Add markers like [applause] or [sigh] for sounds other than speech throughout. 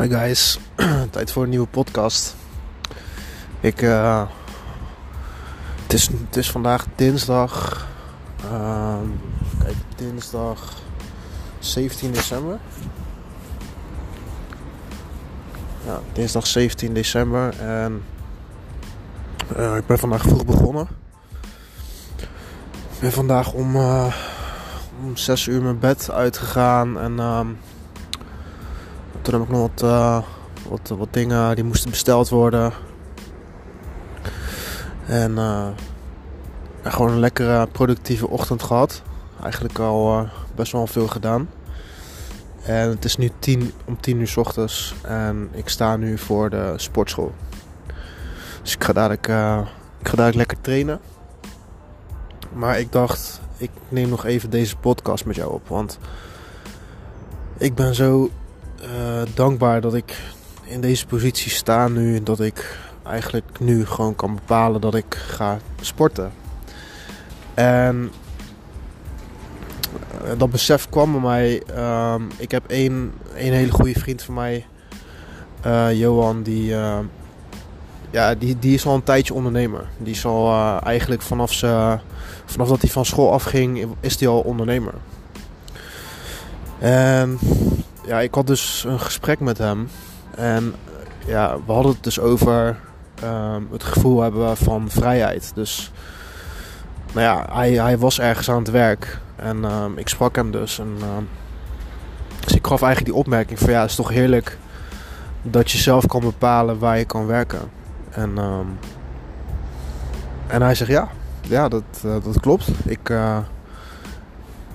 Hi guys, [clears throat] tijd voor een nieuwe podcast. Ik, uh, het, is, het is vandaag dinsdag, uh, kijk, dinsdag 17 december. Ja, dinsdag 17 december en uh, ik ben vandaag vroeg begonnen. Ik ben vandaag om, om 6 uur mijn bed uitgegaan en ehm, toen heb ik nog wat, uh, wat, wat dingen die moesten besteld worden. En uh, gewoon een lekkere productieve ochtend gehad. Eigenlijk al uh, best wel veel gedaan. En het is nu tien, om 10 uur s ochtends en ik sta nu voor de sportschool. Dus ik ga dadelijk, ik ga dadelijk lekker trainen. Maar ik dacht, ik neem nog even deze podcast met jou op. Want ik ben zo uh, dankbaar dat ik in deze positie sta nu. Dat ik eigenlijk nu gewoon kan bepalen dat ik ga sporten. En uh, dat besef kwam bij mij. Uh, ik heb één, één hele goede vriend van mij, uh, Johan, die, ja, die, die is al een tijdje ondernemer. Die is al eigenlijk vanaf, ze, vanaf dat hij van school afging, is hij al ondernemer. En ja, ik had dus een gesprek met hem. En ja, we hadden het dus over um, het gevoel hebben van vrijheid. Dus nou ja, hij, hij was ergens aan het werk. En um, ik sprak hem dus. En, um, dus ik gaf eigenlijk die opmerking van ja, het is toch heerlijk dat je zelf kan bepalen waar je kan werken. En, en hij zegt ja, ja dat, uh, dat klopt. Ik, ik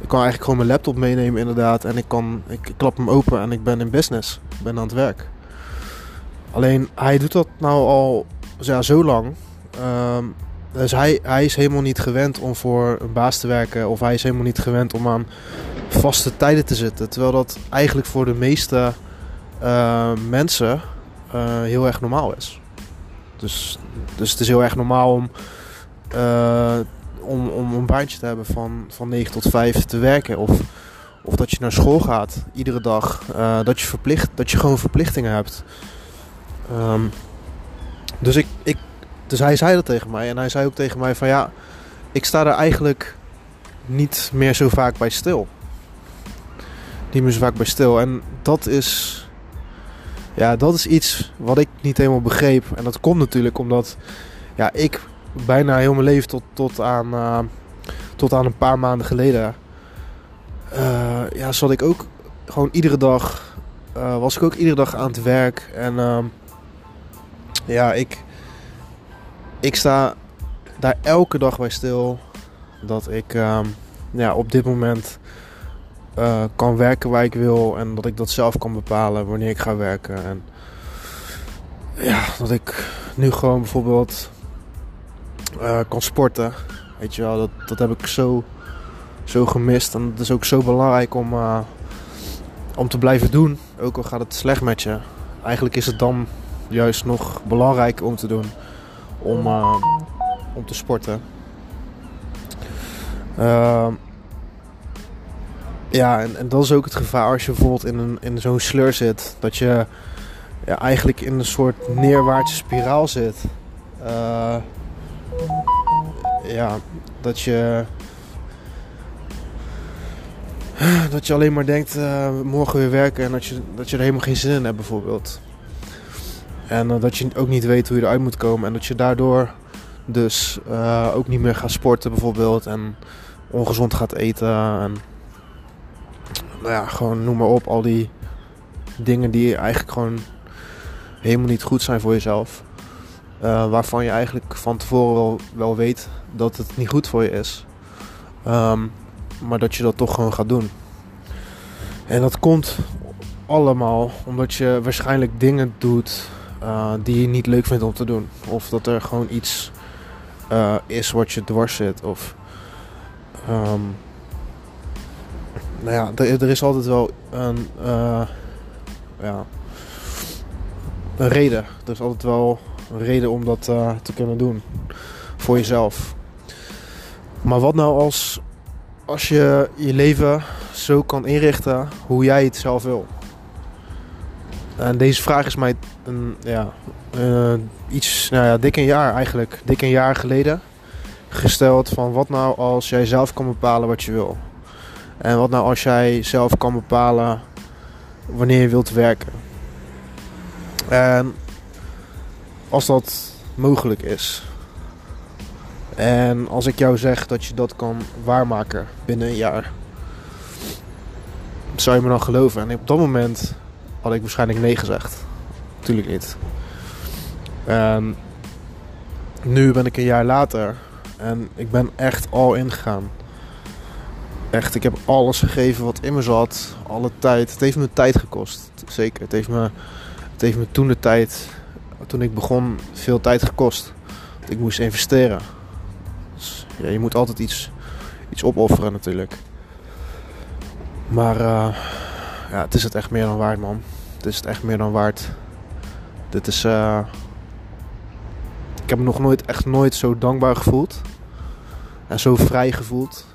kan eigenlijk gewoon mijn laptop meenemen inderdaad. En ik, kan, ik, klap hem open en ik ben in business. Ik ben aan het werk. Alleen hij doet dat nou al ja, zo lang. Um, dus hij, hij is helemaal niet gewend om voor een baas te werken. Of hij is helemaal niet gewend om aan vaste tijden te zitten. Terwijl dat eigenlijk voor de meeste uh, mensen uh, heel erg normaal is. Dus, dus het is heel erg normaal om uh, om, om een baantje te hebben van, van 9 tot 5 te werken. Of, of dat je naar school gaat iedere dag. Uh, dat, je verplicht, dat je gewoon verplichtingen hebt. Um, dus, ik, ik, dus hij zei dat tegen mij. En hij zei ook tegen mij van ja, ik sta er eigenlijk niet meer zo vaak bij stil. Niet meer zo vaak bij stil. En dat is. Ja, dat is iets wat ik niet helemaal begreep. En dat komt natuurlijk omdat ja, ik bijna heel mijn leven tot, tot, aan, uh, tot aan een paar maanden geleden. Uh, ja, zat ik ook gewoon iedere dag. Uh, was ik ook iedere dag aan het werk. En ja, ik. Ik sta daar elke dag bij stil. Dat ik ja, op dit moment kan werken waar ik wil. En dat ik dat zelf kan bepalen wanneer ik ga werken. En ja, dat ik nu gewoon bijvoorbeeld uh, kon sporten. Weet je wel, dat, dat heb ik zo, zo gemist. En het is ook zo belangrijk om, uh, om te blijven doen. Ook al gaat het slecht met je. Eigenlijk is het dan juist nog belangrijk om te doen. Om, uh, om te sporten. Ehm, ja, en, en dat is ook het gevaar als je bijvoorbeeld in, een, in zo'n sleur zit. Dat je ja, eigenlijk in een soort neerwaartse spiraal zit. Ja, dat je. Dat je alleen maar denkt, uh, morgen weer werken en dat je, dat je er helemaal geen zin in hebt, bijvoorbeeld. En uh, dat je ook niet weet hoe je eruit moet komen. En dat je daardoor dus uh, ook niet meer gaat sporten, bijvoorbeeld. En ongezond gaat eten. En nou ja, gewoon noem maar op. Al die dingen die eigenlijk gewoon helemaal niet goed zijn voor jezelf. Waarvan je eigenlijk van tevoren wel, wel weet dat het niet goed voor je is. Um, maar dat je dat toch gewoon gaat doen. En dat komt allemaal omdat je waarschijnlijk dingen doet uh, die je niet leuk vindt om te doen. Of dat er gewoon iets uh, is wat je dwars zit. Of um, nou ja, er, er, is altijd wel een, ja, een reden. Er is altijd wel een reden om dat te kunnen doen. Voor jezelf. Maar wat nou als, als je je leven zo kan inrichten hoe jij het zelf wil? En deze vraag is mij een, ja, uh, iets, nou ja, dik een jaar eigenlijk, dik een jaar geleden gesteld van wat nou als jij zelf kan bepalen wat je wil. En wat nou als jij zelf kan bepalen wanneer je wilt werken. En als dat mogelijk is. En als ik jou zeg dat je dat kan waarmaken binnen een jaar. Zou je me dan geloven? En op dat moment had ik waarschijnlijk nee gezegd. Natuurlijk niet. Nu ben ik een jaar later en ik ben echt al ingegaan. Echt, ik heb alles gegeven wat in me zat. Alle tijd. Het heeft me tijd gekost. Zeker. Het heeft me, het heeft me toen de tijd, toen ik begon, veel tijd gekost. Ik moest investeren. Dus, ja, je moet altijd iets, iets opofferen natuurlijk. Maar uh, ja, het is het echt meer dan waard, man. Het is het echt meer dan waard. Dit is. Uh, ik heb me nog nooit, echt nooit zo dankbaar gevoeld. En zo vrij gevoeld.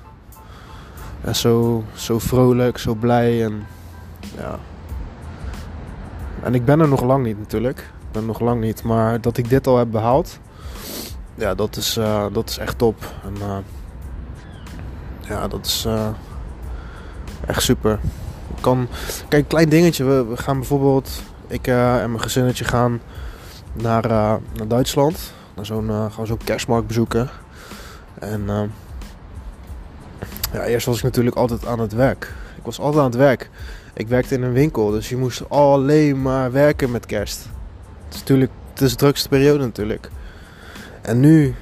En zo, zo vrolijk, zo blij. En, ja. en ik ben er nog lang niet natuurlijk. Ik ben nog lang niet. Maar dat ik dit al heb behaald. Ja, dat is, uh, dat is echt top. En, uh, ja, dat is uh, echt super. Kan, kijk, klein dingetje. We, gaan bijvoorbeeld, ik en mijn gezinnetje gaan naar, naar Duitsland. Naar zo'n, gaan zo'n kerstmarkt bezoeken. En uh, ja, eerst was ik natuurlijk altijd aan het werk. Ik was altijd aan het werk. Ik werkte in een winkel, dus je moest alleen maar werken met kerst. Het is natuurlijk het is de drukste periode natuurlijk. En nu,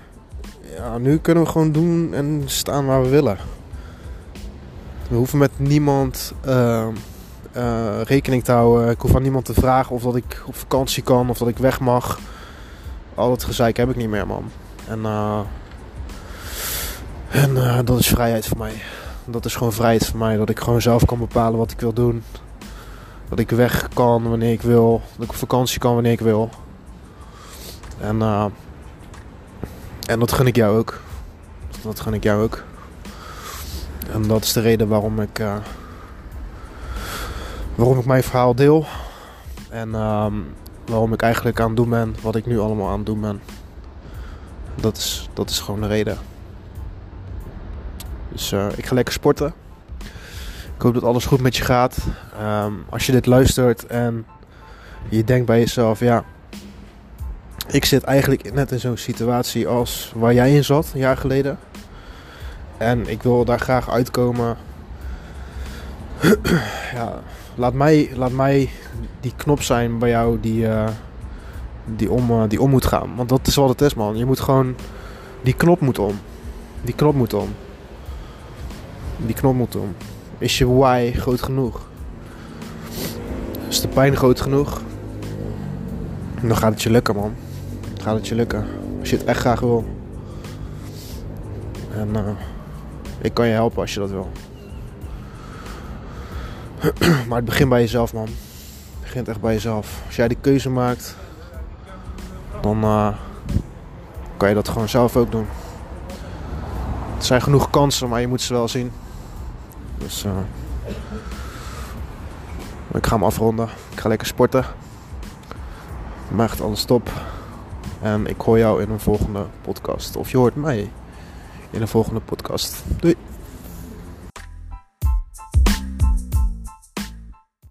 ja, nu kunnen we gewoon doen en staan waar we willen. We hoeven met niemand uh, uh, rekening te houden. Ik hoef aan niemand te vragen of dat ik op vakantie kan of dat ik weg mag. Al dat gezeik heb ik niet meer, man. En uh, en uh, dat is vrijheid voor mij. Dat is gewoon vrijheid voor mij. Dat ik gewoon zelf kan bepalen wat ik wil doen. Dat ik weg kan wanneer ik wil. Dat ik op vakantie kan wanneer ik wil. En, en dat gun ik jou ook. Dat gun ik jou ook. En dat is de reden waarom ik, uh, waarom ik mijn verhaal deel. En um, waarom ik eigenlijk aan het doen ben wat ik nu allemaal aan het doen ben. Dat is, dat is gewoon de reden. Dus uh, ik ga lekker sporten. Ik hoop dat alles goed met je gaat. Um, als je dit luistert en je denkt bij jezelf, ja, ik zit eigenlijk net in zo'n situatie als waar jij in zat een jaar geleden. En ik wil daar graag uitkomen. [clears throat] ja, laat mij, laat mij die knop zijn bij jou die, uh, die, om, uh, die om moet gaan. Want dat is wat het is, man. Je moet gewoon. Die knop moet om. Die knop moet om. Die knop moet om. Is je why groot genoeg? Is de pijn groot genoeg? Dan gaat het je lukken, man. Gaat het je lukken. Als je het echt graag wil. En uh, ik kan je helpen als je dat wil. [clears throat] maar het begint bij jezelf, man. Het begint echt bij jezelf. Als jij die keuze maakt, dan uh, kan je dat gewoon zelf ook doen. Er zijn genoeg kansen, maar je moet ze wel zien. Dus uh, ik ga hem afronden. Ik ga lekker sporten. Maak het alles top. En ik hoor jou in een volgende podcast. Of je hoort mij in een volgende podcast. Doei.